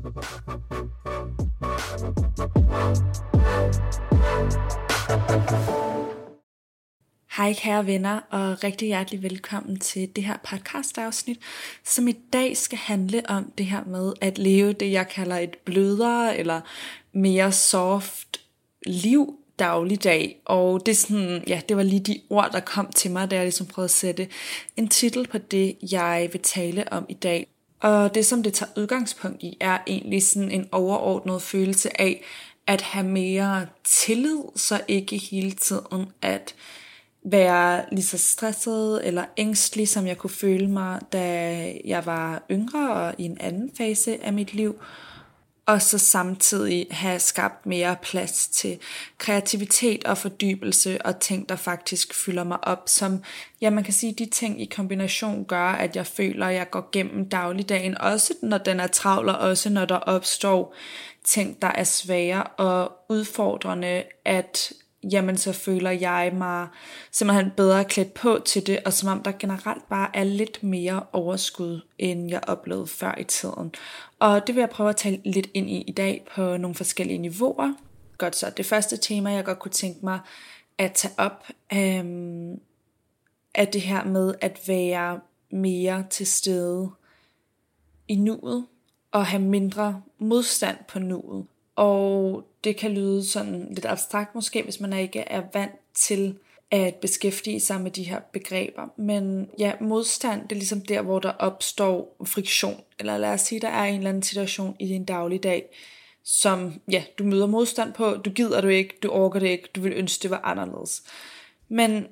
Hej kære venner, og rigtig hjertelig velkommen til det her podcast-afsnit, som i dag skal handle om det her med at leve det, jeg kalder et blødere eller mere soft liv dagligdag. Og det, er sådan, ja, det var lige de ord, der kom til mig, da jeg ligesom prøvede at sætte en titel på det, jeg vil tale om i dag. Og det, som det tager udgangspunkt i, er egentlig sådan en overordnet følelse af at have mere tillid, så ikke hele tiden at være lige så stresset eller ængstelig, som jeg kunne føle mig, da jeg var yngre og i en anden fase af mit liv. Og så samtidig have skabt mere plads til kreativitet og fordybelse og ting, der faktisk fylder mig op. Som, ja, man kan sige, de ting i kombination gør, at jeg føler, at jeg går gennem dagligdagen. Også når den er travl, og også når der opstår ting, der er svære og udfordrende, at jamen så føler jeg mig simpelthen bedre klædt på til det, og som om der generelt bare er lidt mere overskud, end jeg oplevede før i tiden. Og det vil jeg prøve at tale lidt ind i i dag på nogle forskellige niveauer. Godt så, det første tema, jeg godt kunne tænke mig at tage op, øhm, er det her med at være mere til stede i nuet, og have mindre modstand på nuet. Og det kan lyde sådan lidt abstrakt måske, hvis man ikke er vant til at beskæftige sig med de her begreber. Men ja, modstand, det er ligesom der, hvor der opstår friktion. Eller lad os sige, der er en eller anden situation i din dagligdag, som ja, du møder modstand på, du gider du ikke, du orker det ikke, du vil ønske, det var anderledes. Men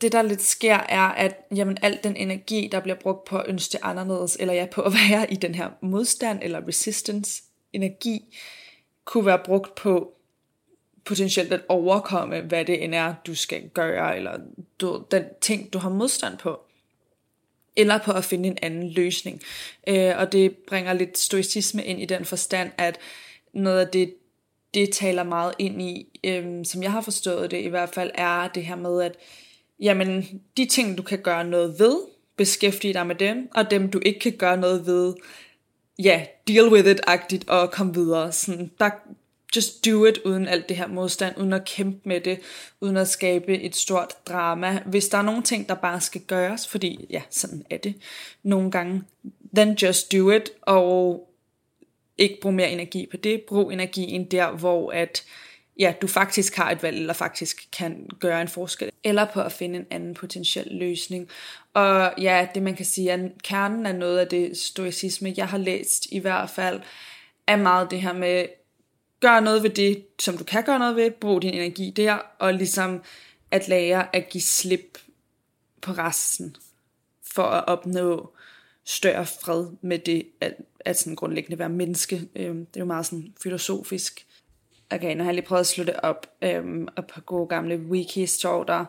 det der lidt sker er, at jamen, al den energi, der bliver brugt på at ønske det anderledes, eller ja, på at være i den her modstand eller resistance energi, kunne være brugt på potentielt at overkomme, hvad det end er, du skal gøre, eller du, den ting, du har modstand på. Eller på at finde en anden løsning. Øh, og det bringer lidt stoicisme ind i den forstand, at noget af det, det taler meget ind i, øh, som jeg har forstået det i hvert fald, er det her med, at jamen, de ting, du kan gøre noget ved, beskæftige dig med dem, og dem, du ikke kan gøre noget ved, ja, deal with it-agtigt og komme videre. Sådan, bare just do it uden alt det her modstand, uden at kæmpe med det, uden at skabe et stort drama. Hvis der er nogle ting, der bare skal gøres, fordi ja, sådan er det nogle gange, then just do it, og ikke bruge mere energi på det. Brug energien der, hvor at ja, du faktisk har et valg, eller faktisk kan gøre en forskel, eller på at finde en anden potentiel løsning. Og ja, det man kan sige, at kernen af noget af det stoicisme, jeg har læst i hvert fald, er meget det her med, gør noget ved det, som du kan gøre noget ved, brug din energi der, og ligesom at lære at give slip på resten, for at opnå større fred med det, at, at sådan grundlæggende være menneske. Øhm, det er jo meget sådan filosofisk. Okay, nu har jeg lige prøvet at slå det op, øhm, og på gode gamle wiki står der,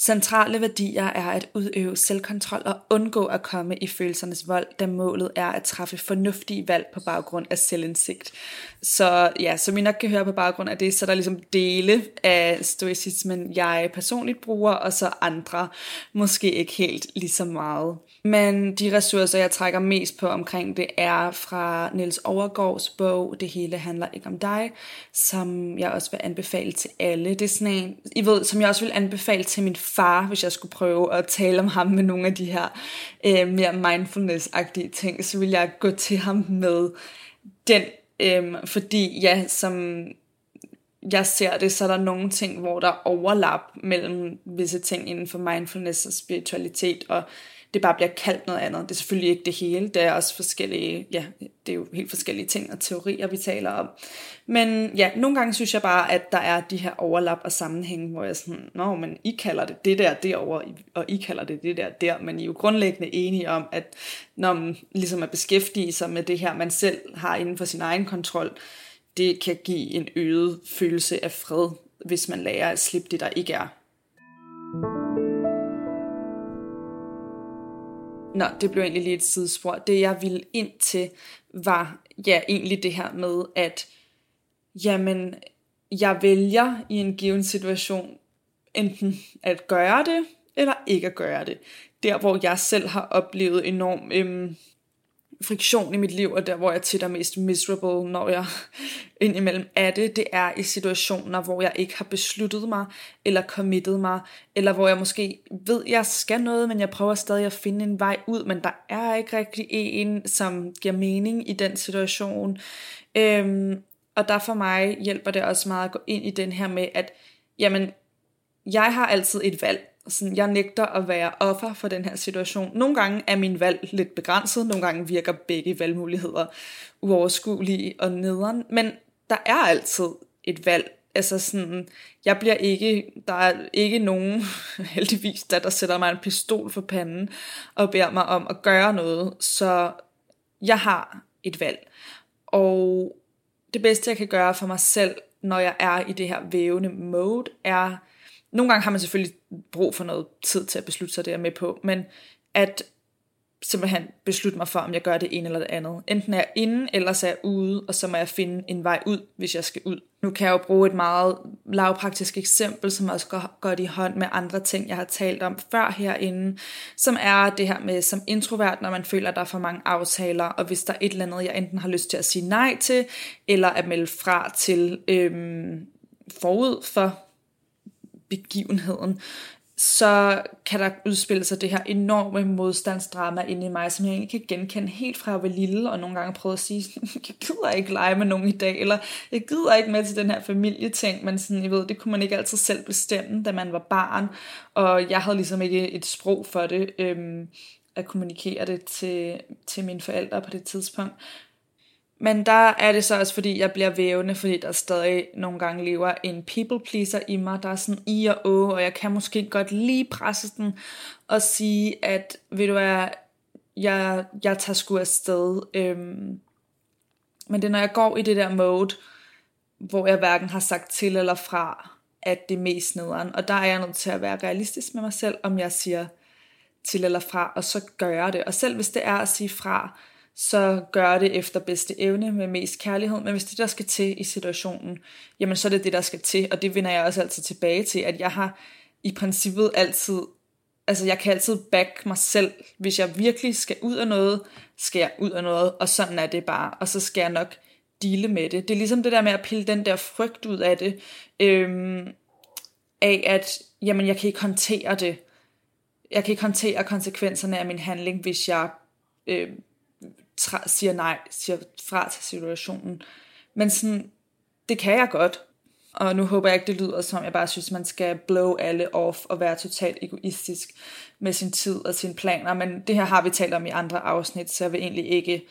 Centrale værdier er at udøve selvkontrol og undgå at komme i følelsernes vold, da målet er at træffe fornuftige valg på baggrund af selvindsigt. Så ja, som I nok kan høre på baggrund af det, så er der ligesom dele af stoicismen, jeg personligt bruger, og så andre måske ikke helt lige så meget. Men de ressourcer, jeg trækker mest på omkring det, er fra Niels Overgaards bog, Det hele handler ikke om dig, som jeg også vil anbefale til alle. Det er sådan en, I ved, som jeg også vil anbefale til min far, hvis jeg skulle prøve at tale om ham med nogle af de her øh, mere mindfulness-agtige ting, så vil jeg gå til ham med den, øh, fordi ja, som jeg ser det, så er der nogle ting, hvor der er overlap mellem visse ting inden for mindfulness og spiritualitet, og det bare bliver kaldt noget andet. Det er selvfølgelig ikke det hele, det er også forskellige, ja, det er jo helt forskellige ting og teorier, vi taler om. Men ja, nogle gange synes jeg bare, at der er de her overlap og sammenhæng, hvor jeg sådan, nå, men I kalder det det der derovre, og I kalder det det der der, men I er jo grundlæggende enige om, at når man ligesom er beskæftiget sig med det her, man selv har inden for sin egen kontrol, det kan give en øget følelse af fred, hvis man lærer at slippe det, der ikke er. Nå, det blev egentlig lige et sidespor. Det jeg ville ind til var ja, egentlig det her med, at jamen, jeg vælger i en given situation enten at gøre det, eller ikke at gøre det. Der, hvor jeg selv har oplevet enorm øhm, friktion i mit liv, og der, hvor jeg tit er mest miserable, når jeg indimellem er det, det er i situationer, hvor jeg ikke har besluttet mig, eller committet mig, eller hvor jeg måske ved, jeg skal noget, men jeg prøver stadig at finde en vej ud, men der er ikke rigtig en, som giver mening i den situation. Øhm, og der for mig hjælper det også meget at gå ind i den her med, at jamen, jeg har altid et valg. Sådan, jeg nægter at være offer for den her situation. Nogle gange er min valg lidt begrænset, nogle gange virker begge valgmuligheder uoverskuelige og nederen, men der er altid et valg. Altså sådan, jeg bliver ikke, der er ikke nogen, heldigvis, der, der sætter mig en pistol for panden og beder mig om at gøre noget, så jeg har et valg. Og det bedste, jeg kan gøre for mig selv, når jeg er i det her vævende mode, er, nogle gange har man selvfølgelig brug for noget tid til at beslutte sig, det er med på, men at simpelthen beslutte mig for, om jeg gør det ene eller det andet. Enten er jeg inde, eller så er jeg ude, og så må jeg finde en vej ud, hvis jeg skal ud. Nu kan jeg jo bruge et meget lavpraktisk eksempel, som også går godt i hånd med andre ting, jeg har talt om før herinde, som er det her med som introvert, når man føler, at der er for mange aftaler, og hvis der er et eller andet, jeg enten har lyst til at sige nej til, eller at melde fra til øhm, forud for begivenheden, så kan der udspille sig det her enorme modstandsdrama inde i mig, som jeg ikke kan genkende helt fra at være lille, og nogle gange prøve at sige, jeg gider ikke lege med nogen i dag, eller jeg gider ikke med til den her familieting, men sådan, jeg ved, det kunne man ikke altid selv bestemme, da man var barn, og jeg havde ligesom ikke et sprog for det, øhm, at kommunikere det til, til mine forældre på det tidspunkt. Men der er det så også, fordi jeg bliver vævende, fordi der stadig nogle gange lever en people pleaser i mig. Der er sådan i og å, og jeg kan måske godt lige presse den og sige, at ved du hvad, jeg, jeg tager sgu afsted. Øhm, men det er, når jeg går i det der mode, hvor jeg hverken har sagt til eller fra, at det er mest nederen. Og der er jeg nødt til at være realistisk med mig selv, om jeg siger til eller fra, og så gør jeg det. Og selv hvis det er at sige fra, så gør det efter bedste evne med mest kærlighed. Men hvis det der skal til i situationen, jamen så er det det, der skal til. Og det vender jeg også altid tilbage til, at jeg har i princippet altid, altså jeg kan altid back mig selv. Hvis jeg virkelig skal ud af noget, skal jeg ud af noget, og sådan er det bare. Og så skal jeg nok dele med det. Det er ligesom det der med at pille den der frygt ud af det, øhm, af at, jamen jeg kan ikke håndtere det. Jeg kan ikke håndtere konsekvenserne af min handling, hvis jeg øh, siger nej, siger fra til situationen. Men sådan, det kan jeg godt. Og nu håber jeg ikke, det lyder som, jeg bare synes, man skal blow alle off og være totalt egoistisk med sin tid og sine planer. Men det her har vi talt om i andre afsnit, så jeg vil egentlig ikke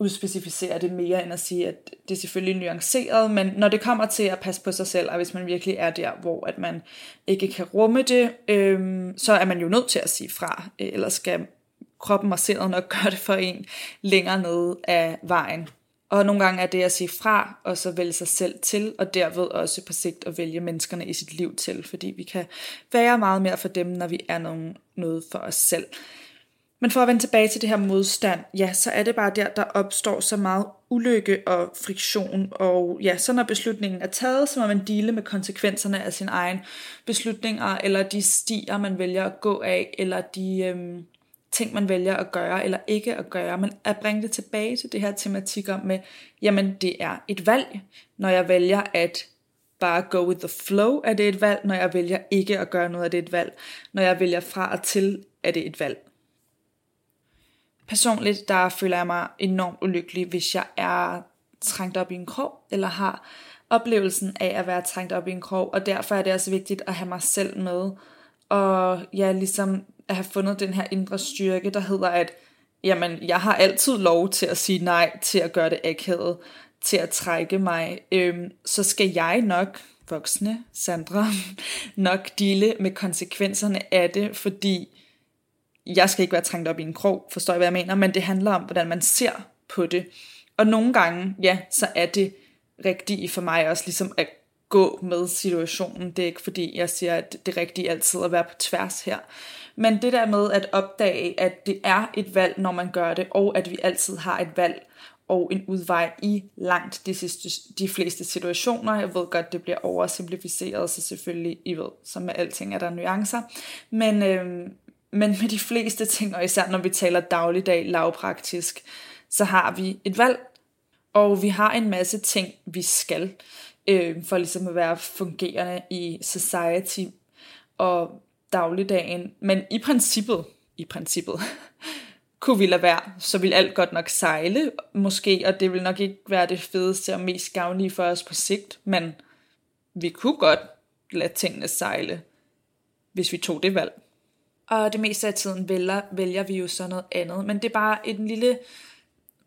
udspecificere det mere, end at sige, at det er selvfølgelig nuanceret, men når det kommer til at passe på sig selv, og hvis man virkelig er der, hvor at man ikke kan rumme det, øhm, så er man jo nødt til at sige fra, øh, eller skal kroppen og sindet nok gør det for en længere nede af vejen. Og nogle gange er det at sige fra, og så vælge sig selv til, og derved også på sigt at vælge menneskerne i sit liv til, fordi vi kan være meget mere for dem, når vi er nogen, noget for os selv. Men for at vende tilbage til det her modstand, ja, så er det bare der, der opstår så meget ulykke og friktion. Og ja, så når beslutningen er taget, så må man dele med konsekvenserne af sin egen beslutninger, eller de stier, man vælger at gå af, eller de, øhm, ting, man vælger at gøre eller ikke at gøre, men at bringe det tilbage til det her tematik om med, jamen det er et valg. Når jeg vælger at bare go with the flow, er det et valg. Når jeg vælger ikke at gøre noget, er det et valg. Når jeg vælger fra og til, er det et valg. Personligt, der føler jeg mig enormt ulykkelig, hvis jeg er trængt op i en krog, eller har oplevelsen af at være trængt op i en krog, og derfor er det også vigtigt at have mig selv med, og ja, ligesom at have fundet den her indre styrke, der hedder, at jamen, jeg har altid lov til at sige nej, til at gøre det akavet, til at trække mig, øhm, så skal jeg nok, voksne Sandra, nok dele med konsekvenserne af det, fordi jeg skal ikke være trængt op i en krog, forstår jeg, hvad jeg mener, men det handler om, hvordan man ser på det. Og nogle gange, ja, så er det rigtigt for mig også ligesom at gå med situationen. Det er ikke fordi, jeg siger, at det rigtige rigtigt altid at være på tværs her. Men det der med at opdage, at det er et valg, når man gør det, og at vi altid har et valg og en udvej i langt de, sidste, de fleste situationer. Jeg ved godt, det bliver oversimplificeret, så selvfølgelig, I ved, som med alting er der nuancer. Men, øhm, men med de fleste ting, og især når vi taler dagligdag lavpraktisk, så har vi et valg, og vi har en masse ting, vi skal, øh, for ligesom at være fungerende i society og dagligdagen. Men i princippet, i princippet, kunne vi lade være, så ville alt godt nok sejle, måske, og det vil nok ikke være det fedeste og mest gavnlige for os på sigt, men vi kunne godt lade tingene sejle, hvis vi tog det valg. Og det meste af tiden vælger, vælger vi jo så noget andet, men det er bare en lille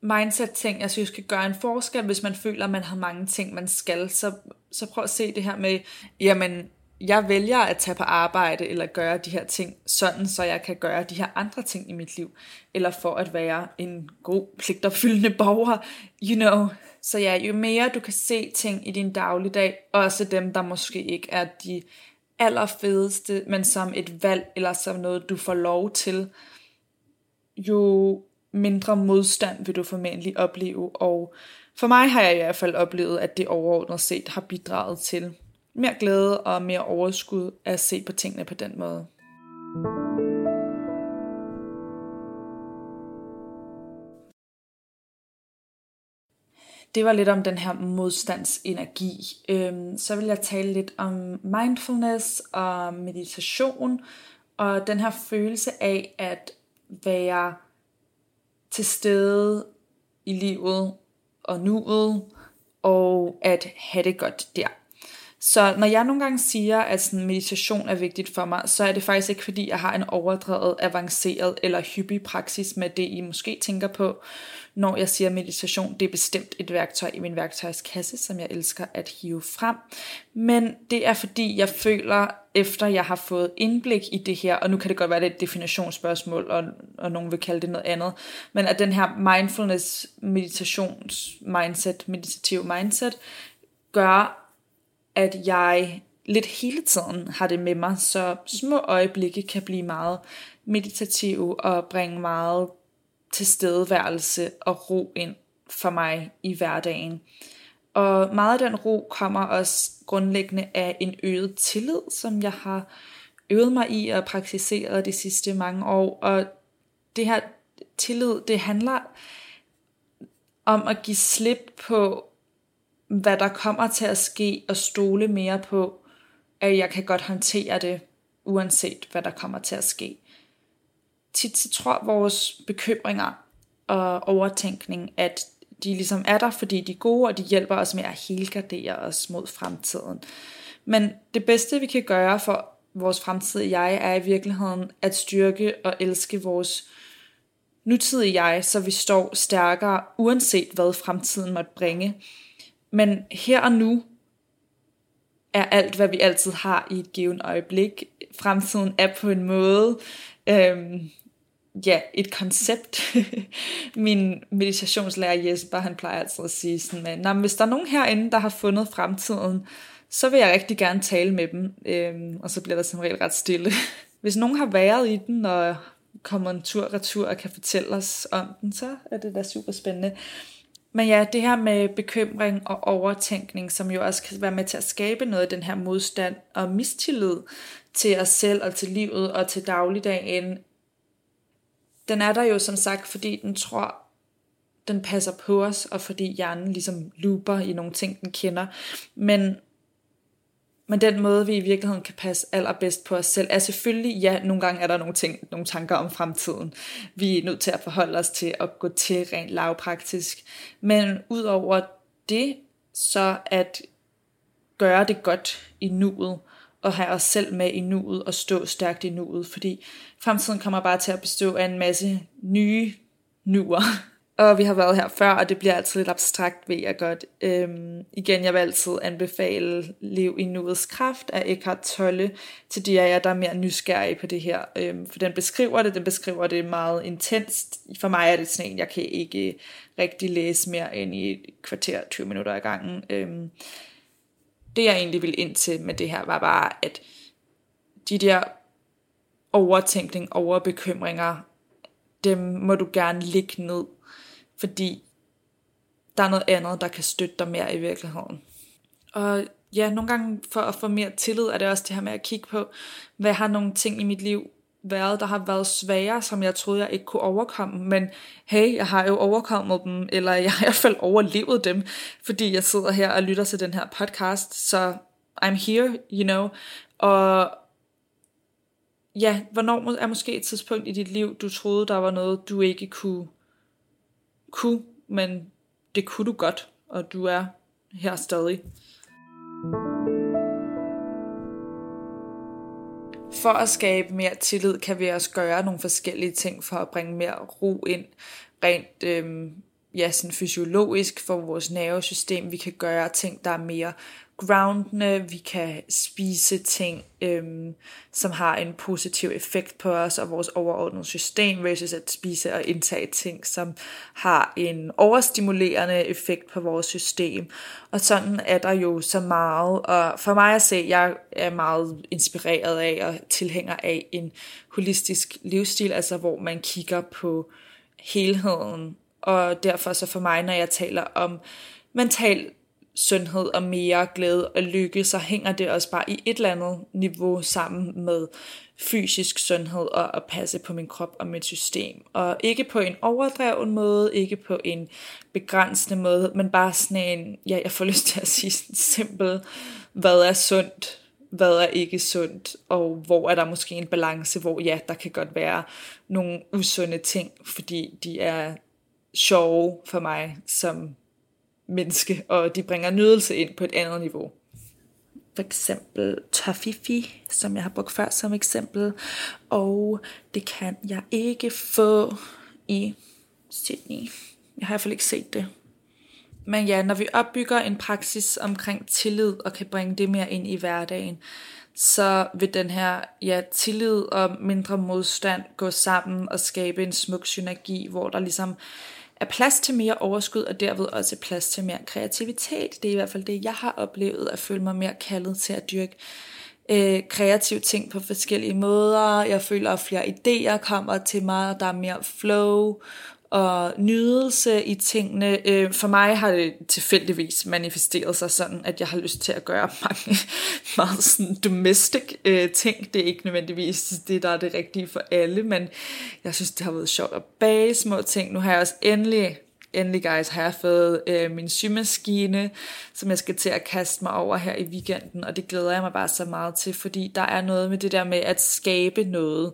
mindset-ting, jeg synes kan gøre en forskel, hvis man føler, at man har mange ting, man skal. Så, så prøv at se det her med, jamen, jeg vælger at tage på arbejde eller gøre de her ting sådan, så jeg kan gøre de her andre ting i mit liv. Eller for at være en god, pligtopfyldende borger, you know. Så ja, jo mere du kan se ting i din dagligdag, også dem, der måske ikke er de allerfedeste, men som et valg eller som noget, du får lov til, jo mindre modstand vil du formentlig opleve. Og for mig har jeg i hvert fald oplevet, at det overordnet set har bidraget til mere glæde og mere overskud at se på tingene på den måde. Det var lidt om den her modstandsenergi. Øhm, så vil jeg tale lidt om mindfulness og meditation, og den her følelse af at være til stede i livet og nuet, og at have det godt der. Så når jeg nogle gange siger, at sådan meditation er vigtigt for mig, så er det faktisk ikke fordi, jeg har en overdrevet, avanceret eller hyppig praksis med det, I måske tænker på, når jeg siger meditation. Det er bestemt et værktøj i min værktøjskasse, som jeg elsker at hive frem. Men det er fordi, jeg føler, efter jeg har fået indblik i det her, og nu kan det godt være, det er et definitionsspørgsmål, og, og nogen vil kalde det noget andet, men at den her mindfulness meditations mindset, meditativ mindset, gør, at jeg lidt hele tiden har det med mig, så små øjeblikke kan blive meget meditative og bringe meget tilstedeværelse og ro ind for mig i hverdagen. Og meget af den ro kommer også grundlæggende af en øget tillid, som jeg har øvet mig i og praktiseret de sidste mange år. Og det her tillid, det handler om at give slip på hvad der kommer til at ske, og stole mere på, at jeg kan godt håndtere det, uanset hvad der kommer til at ske. Tit så tror vores bekymringer og overtænkning, at de ligesom er der, fordi de er gode, og de hjælper os med at helgardere os mod fremtiden. Men det bedste, vi kan gøre for vores fremtidige jeg, er i virkeligheden at styrke og elske vores nutidige jeg, så vi står stærkere, uanset hvad fremtiden måtte bringe. Men her og nu er alt, hvad vi altid har i et givet øjeblik. Fremtiden er på en måde, øhm, ja, et koncept. Min meditationslærer Jesper, han plejer altid at sige sådan, at hvis der er nogen herinde, der har fundet fremtiden, så vil jeg rigtig gerne tale med dem. Øhm, og så bliver der som regel ret stille. Hvis nogen har været i den, og kommer en tur retur og kan fortælle os om den, så er det da super spændende. Men ja, det her med bekymring og overtænkning, som jo også kan være med til at skabe noget af den her modstand og mistillid til os selv og til livet og til dagligdagen, den er der jo som sagt, fordi den tror, den passer på os, og fordi hjernen ligesom looper i nogle ting, den kender. Men men den måde, vi i virkeligheden kan passe allerbedst på os selv, er selvfølgelig, ja, nogle gange er der nogle ting, nogle tanker om fremtiden. Vi er nødt til at forholde os til at gå til rent lavpraktisk. Men udover det, så at gøre det godt i nuet, og have os selv med i nuet og stå stærkt i nuet, fordi fremtiden kommer bare til at bestå af en masse nye nuer. Og vi har været her før, og det bliver altid lidt abstrakt, ved jeg godt. Øhm, igen, jeg vil altid anbefale Lev i nuets kraft af Eckhart Tolle til de af jer, der er mere nysgerrige på det her. Øhm, for den beskriver det, den beskriver det meget intenst. For mig er det sådan en, jeg kan ikke rigtig læse mere end i et kvarter, 20 minutter ad gangen. Øhm, det jeg egentlig ville ind til med det her, var bare, at de der overtænkning, overbekymringer, dem må du gerne ligge ned, fordi der er noget andet, der kan støtte dig mere i virkeligheden. Og ja, nogle gange for at få mere tillid, er det også det her med at kigge på, hvad har nogle ting i mit liv været, der har været svære, som jeg troede, jeg ikke kunne overkomme. Men hey, jeg har jo overkommet dem, eller jeg har i hvert fald overlevet dem, fordi jeg sidder her og lytter til den her podcast. Så I'm here, you know. Og ja, hvornår er måske et tidspunkt i dit liv, du troede, der var noget, du ikke kunne, kunne men det kunne du godt, og du er her stadig. For at skabe mere tillid, kan vi også gøre nogle forskellige ting for at bringe mere ro ind, rent øhm, ja, sådan fysiologisk for vores nervesystem. Vi kan gøre ting, der er mere groundende, vi kan spise ting, øhm, som har en positiv effekt på os og vores overordnede system, versus at spise og indtage ting, som har en overstimulerende effekt på vores system. Og sådan er der jo så meget, og for mig at se, jeg er meget inspireret af og tilhænger af en holistisk livsstil, altså hvor man kigger på helheden, og derfor så for mig, når jeg taler om mental sundhed og mere glæde og lykke, så hænger det også bare i et eller andet niveau sammen med fysisk sundhed og at passe på min krop og mit system. Og ikke på en overdreven måde, ikke på en begrænsende måde, men bare sådan en, ja, jeg får lyst til at sige sådan simpel, hvad er sundt, hvad er ikke sundt, og hvor er der måske en balance, hvor ja, der kan godt være nogle usunde ting, fordi de er sjove for mig som menneske, og de bringer nydelse ind på et andet niveau. For eksempel Tafifi, som jeg har brugt før som eksempel, og det kan jeg ikke få i Sydney. Jeg har i hvert fald ikke set det. Men ja, når vi opbygger en praksis omkring tillid og kan bringe det mere ind i hverdagen, så vil den her ja, tillid og mindre modstand gå sammen og skabe en smuk synergi, hvor der ligesom er plads til mere overskud, og derved også plads til mere kreativitet. Det er i hvert fald det, jeg har oplevet, at føle mig mere kaldet til at dyrke øh, kreative ting på forskellige måder. Jeg føler, at flere idéer kommer til mig, der er mere flow, og nydelse i tingene. Øh, for mig har det tilfældigvis manifesteret sig sådan, at jeg har lyst til at gøre mange meget sådan domestic øh, ting. Det er ikke nødvendigvis det, der er det rigtige for alle, men jeg synes, det har været sjovt at bage små ting. Nu har jeg også endelig endelig guys, har jeg fået øh, min symaskine, som jeg skal til at kaste mig over her i weekenden, og det glæder jeg mig bare så meget til, fordi der er noget med det der med at skabe noget,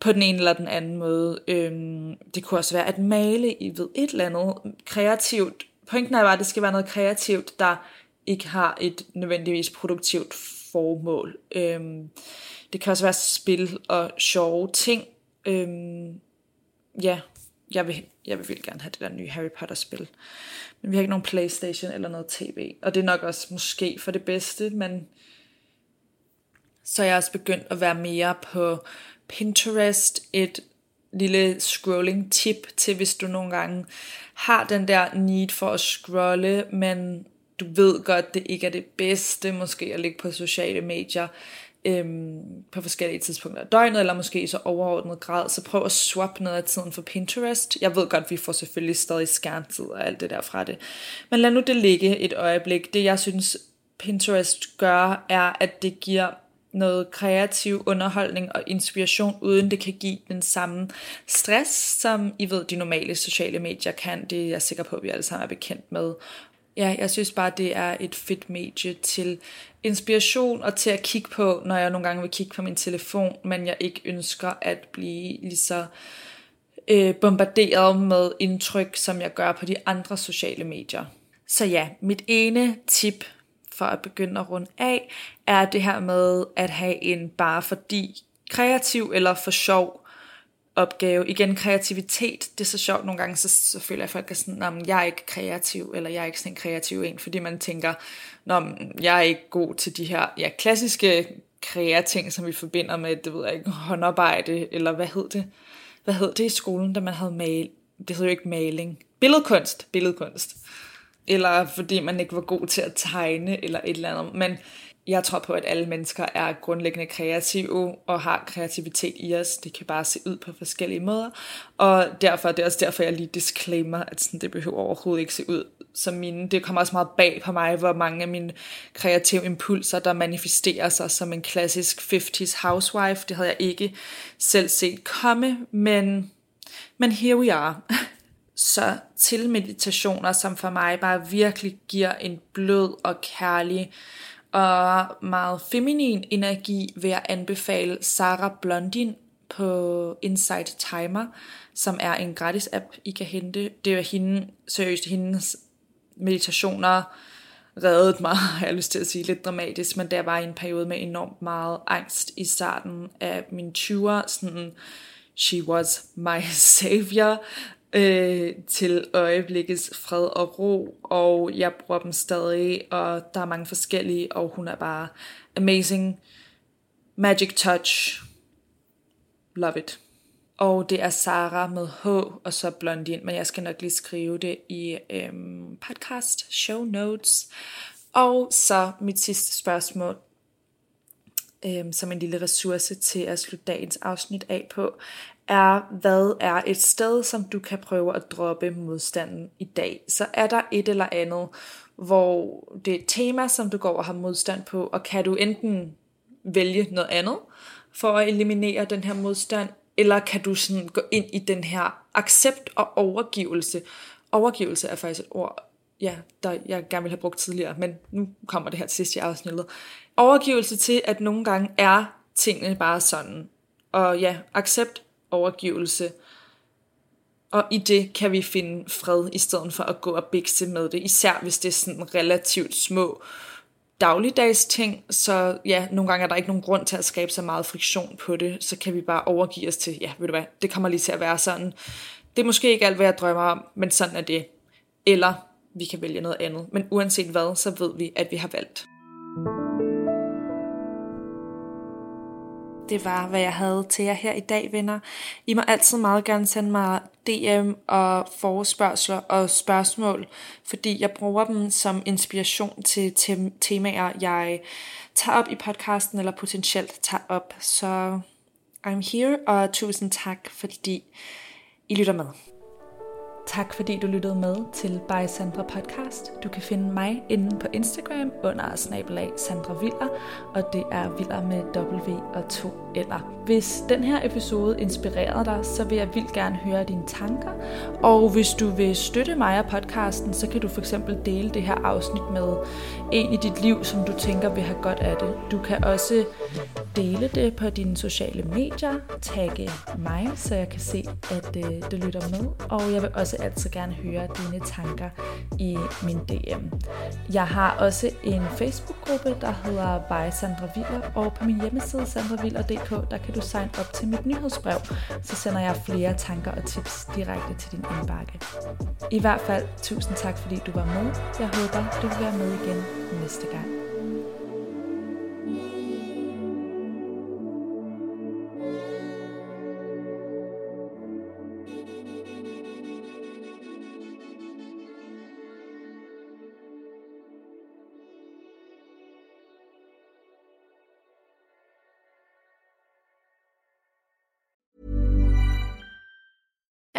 på den ene eller den anden måde. Øhm, det kunne også være at male i ved et eller andet kreativt. Pointen er bare, at det skal være noget kreativt, der ikke har et nødvendigvis produktivt formål. Øhm, det kan også være spil og sjove ting. Øhm, ja, jeg vil, jeg vil virkelig gerne have det der nye Harry Potter spil. Men vi har ikke nogen Playstation eller noget tv. Og det er nok også måske for det bedste, men så er jeg også begyndt at være mere på Pinterest et lille scrolling tip til, hvis du nogle gange har den der need for at scrolle, men du ved godt, det ikke er det bedste måske at ligge på sociale medier øhm, på forskellige tidspunkter af døgnet, eller måske i så overordnet grad, så prøv at swap noget af tiden for Pinterest. Jeg ved godt, vi får selvfølgelig stadig skærmtid og alt det der fra det. Men lad nu det ligge et øjeblik. Det jeg synes Pinterest gør, er, at det giver noget kreativ underholdning og inspiration, uden det kan give den samme stress, som I ved, de normale sociale medier kan. Det er jeg sikker på, at vi alle sammen er bekendt med. Ja, jeg synes bare, det er et fedt medie til inspiration og til at kigge på, når jeg nogle gange vil kigge på min telefon, men jeg ikke ønsker at blive lige så øh, bombarderet med indtryk, som jeg gør på de andre sociale medier. Så ja, mit ene tip for at begynde at runde af, er det her med at have en bare fordi kreativ eller for sjov opgave. Igen, kreativitet, det er så sjovt nogle gange, så, så føler jeg, at folk er sådan, at jeg er ikke kreativ, eller jeg er ikke sådan en kreativ en, fordi man tænker, Nå, jeg er ikke god til de her ja, klassiske kreating, som vi forbinder med, det ved jeg ikke, håndarbejde, eller hvad hed det? Hvad hed det i skolen, da man havde mal? Det hed jo ikke maling. Billedkunst, billedkunst. Eller fordi man ikke var god til at tegne, eller et eller andet. Men jeg tror på, at alle mennesker er grundlæggende kreative og har kreativitet i os. Det kan bare se ud på forskellige måder. Og derfor, det er også derfor, jeg lige disclaimer, at sådan, det behøver overhovedet ikke se ud som mine. Det kommer også meget bag på mig, hvor mange af mine kreative impulser, der manifesterer sig som en klassisk 50's housewife. Det havde jeg ikke selv set komme, men, men here we are. Så til meditationer, som for mig bare virkelig giver en blød og kærlig og meget feminin energi, vil jeg anbefale Sarah Blondin på Insight Timer, som er en gratis app, I kan hente. Det er hende, seriøst, hendes meditationer reddet mig, har jeg lyst til at sige, lidt dramatisk, men der var en periode med enormt meget angst i starten af min 20'er, sådan, she was my savior, øh, til øjeblikkets fred og ro, og jeg bruger dem stadig, og der er mange forskellige, og hun er bare amazing. Magic touch. Love it. Og det er Sara med H, og så Blondin, men jeg skal nok lige skrive det i øhm, podcast show notes. Og så mit sidste spørgsmål, øhm, som en lille ressource til at slutte dagens afsnit af på, er, hvad er et sted, som du kan prøve at droppe modstanden i dag. Så er der et eller andet, hvor det er et tema, som du går og har modstand på, og kan du enten vælge noget andet for at eliminere den her modstand, eller kan du sådan gå ind i den her accept og overgivelse. Overgivelse er faktisk et ord, ja, der jeg gerne ville have brugt tidligere, men nu kommer det her til sidst i afsnittet. Overgivelse til, at nogle gange er tingene bare sådan. Og ja, accept overgivelse. Og i det kan vi finde fred, i stedet for at gå og bikse med det. Især hvis det er sådan relativt små dagligdags ting, så ja, nogle gange er der ikke nogen grund til at skabe så meget friktion på det, så kan vi bare overgive os til, ja, ved du hvad, det kommer lige til at være sådan. Det er måske ikke alt, hvad jeg drømmer om, men sådan er det. Eller vi kan vælge noget andet. Men uanset hvad, så ved vi, at vi har valgt. det var, hvad jeg havde til jer her i dag, venner. I må altid meget gerne sende mig DM og forespørgsler og spørgsmål, fordi jeg bruger dem som inspiration til temaer, jeg tager op i podcasten eller potentielt tager op. Så I'm here, og tusind tak, fordi I lytter med. Tak fordi du lyttede med til By Sandra Podcast. Du kan finde mig inde på Instagram under snabelag Sandra Viller, og det er Viller med W og 2 eller. Hvis den her episode inspirerede dig, så vil jeg vildt gerne høre dine tanker. Og hvis du vil støtte mig og podcasten, så kan du for eksempel dele det her afsnit med en i dit liv, som du tænker vil have godt af det. Du kan også dele det på dine sociale medier, tagge mig, så jeg kan se, at øh, du lytter med. Og jeg vil også altid gerne høre dine tanker i min DM. Jeg har også en Facebook-gruppe, der hedder By Sandra Viller, og på min hjemmeside sandraviller.dk, der kan du signe op til mit nyhedsbrev, så sender jeg flere tanker og tips direkte til din indbakke. I hvert fald, tusind tak fordi du var med. Jeg håber, du vil være med igen næste gang.